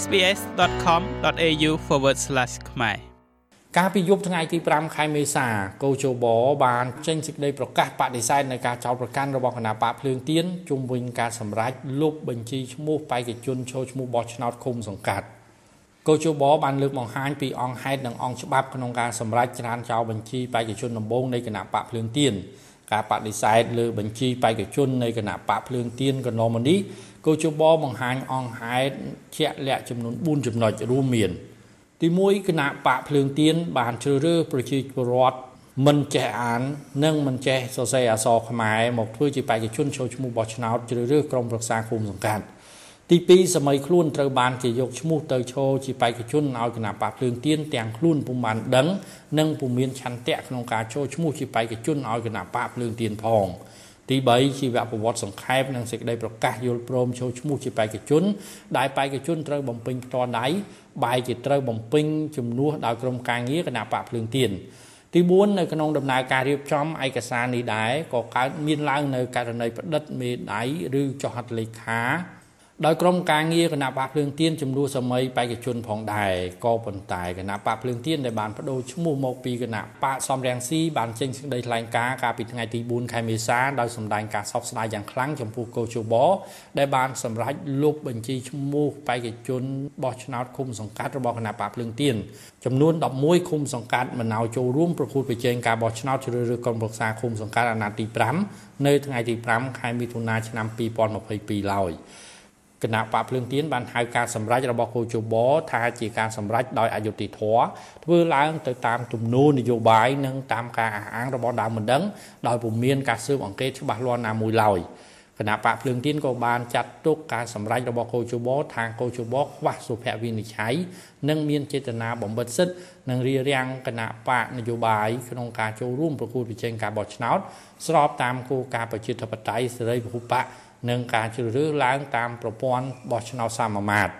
sbs.com.au/ ខ្មែរកាលពីយប់ថ្ងៃទី5ខែមេសាកោជបបានចេញសេចក្តីប្រកាសបដិសេធនៅការចោទប្រកាន់របស់គណៈបកភ្លើងទៀនជុំវិញការសម្រេចលុបបញ្ជីឈ្មោះបេក្ខជនចូលឈ្មោះបោះឆ្នោតឃុំសង្កាត់កោជបបានលើកបង្ហាញពីអង្គហេតុនិងអង្គច្បាប់ក្នុងការសម្រេចច្រានចោលបញ្ជីបេក្ខជនដំបូងនៃគណៈបកភ្លើងទៀន ការបដិសេធលើបញ្ជីបេក្ខជននៃគណៈបកភ្លើងទៀនកណ្ដុំនេះកោជបបង្ហាញអង្គហេតុជាក់លាក់ចំនួន4ចំណុចរួមមាន ទី1គណៈបកភ្លើងទៀនបានជ្រើសរើសប្រជាពលរដ្ឋមិនចេះអាន និងមិនចេះសរសេរអក្សរខ្មែរមកធ្វើជាបេក្ខជនចូលឈ្មោះបោះឆ្នោតជ្រើសរើសក្រុមប្រឹក្សាគុំសង្កាត់ ទី2សម័យខ្លួនត្រូវបានគេយកឈ្មោះទៅឈរជាបេក្ខជនឲ្យគណៈបកភ្លើងទៀនទាំងខ្លួនពុំបានដឹងនិងពុំមានឆន្ទៈក្នុងការចូលឈ្មោះជាបេក្ខជនឲ្យគណៈបកភ្លើងទៀនផងទី3ជីវប្រវត្តិសង្ខេបនិងសេចក្តីប្រកាសយល់ព្រមចូលឈ្មោះជាបេក្ខជនដែលបេក្ខជនត្រូវបំពេញផ្ទាល់ដៃបែរជាត្រូវបំពេញជំនួសដោយក្រុមការងារគណៈបកភ្លើងទៀនទី4នៅក្នុងដំណើរការរៀបចំឯកសារនេះដែរក៏កើតមានឡើងនៅករណីផ្តិតមេដៃឬចុះហត្ថលេខា ដោយក្រុមការងារគណៈបកភ្លើងទៀនចំនួនសម័យបេក្ខជនផងដែរក៏ប៉ុន្តែគណៈបកភ្លើងទៀនដែលបានបដូរឈ្មោះមកពីគណៈបកសំរងស៊ីបានចេញសេចក្តីថ្លែងការណ៍កាលពីថ្ងៃទី4ខែមេសាដោយសម្ដែងការសោកស្ដាយយ៉ាងខ្លាំងចំពោះកោជបដែលបានសម្រេចលុបបញ្ជីឈ្មោះបេក្ខជនបោះឆ្នោតឃុំសង្កាត់របស់គណៈបកភ្លើងទៀនចំនួន11ឃុំសង្កាត់មិនឲ្យចូលរួមប្រគួតប្រជែងការបោះឆ្នោតជ្រើសរើសក្រុមប្រឹក្សាឃុំសង្កាត់អាណត្តិទី5នៅថ្ងៃទី5ខែមិថុនាឆ្នាំ2022ឡើយ គណៈបកភ្លើងទៀនបានហៅការសម្រេចរបស់គូជបថាជាការសម្រេចដោយអយុត្តិធម៌ធ្វើឡើងទៅតាមទំនោរនយោបាយនិងតាមការអះអាងរបស់ដើមមិនដឹងដោយពុំមានការស៊ើបអង្កេតច្បាស់លាស់ណាមួយឡើយគណៈបកភ្លើងទៀនក៏បានចាត់ទុកការសម្រេចរបស់កោជបថាកោជបខ្វះសុភវិនិច្ឆ័យនិងមានចេតនាបំបិទសិទ្ធិនិងរារាំងគណៈបកនយោបាយក្នុងការចូលរួមប្រគួតប្រជែងការបោះឆ្នោតស្របតាមគោលការណ៍ប្រជាធិបតេយ្យសេរីពហុបក និងការជ្រើសរើសឡើងតាមប្រព័ន្ធបោះឆ្នោតសាមមាត្រ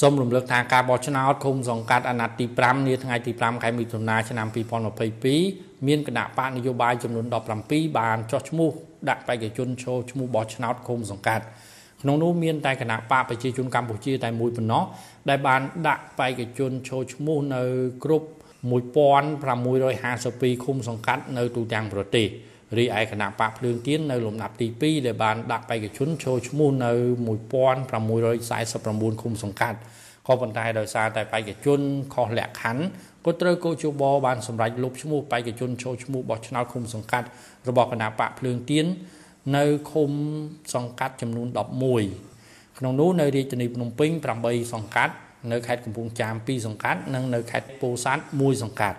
សូមរំលឹកថាការបោះឆ្នោតឃុំសង្កាត់អាណត្តិទី5នាថ្ងៃទី5ខែមិថុនាឆ្នាំ2022មានគណៈបកនយោបាយចំនួន17បានចុះឈ្មោះដាក់បេក្ខជនចូលឈ្មោះបោះឆ្នោតឃុំសង្កាត់ក្នុងនោះមានតែគណៈបកប្រជាជនកម្ពុជាតែមួយប៉ុណ្ណោះដែលបានដាក់បេក្ខជនចូលឈ្មោះនៅគ្រប់1652ឃុំសង្កាត់នៅទូទាំងប្រទេស។ រីឯគណៈបកភ្លើងទៀននៅលំដាប់ទី2ដែលបានដាក់បេក្ខជនចូលឈ្មោះនៅ1649ឃុំសង្កាត់ក៏ប៉ុន្តែដោយសារតែបេក្ខជនខុសលក្ខខណ្ឌក៏ត្រូវកោជបបានសម្រេចលុបឈ្មោះបេក្ខជនចូលឈ្មោះបោះឆ្នោតឃុំសង្កាត់របស់គណៈបកភ្លើងទៀននៅឃុំសង្កាត់ចំនួន11ក្នុងនោះនៅរាជធានីភ្នំពេញ8សង្កាត់នៅខេត្តកំពង់ចាម2សង្កាត់និងនៅខេត្តពោធិ៍សាត់1សង្កាត់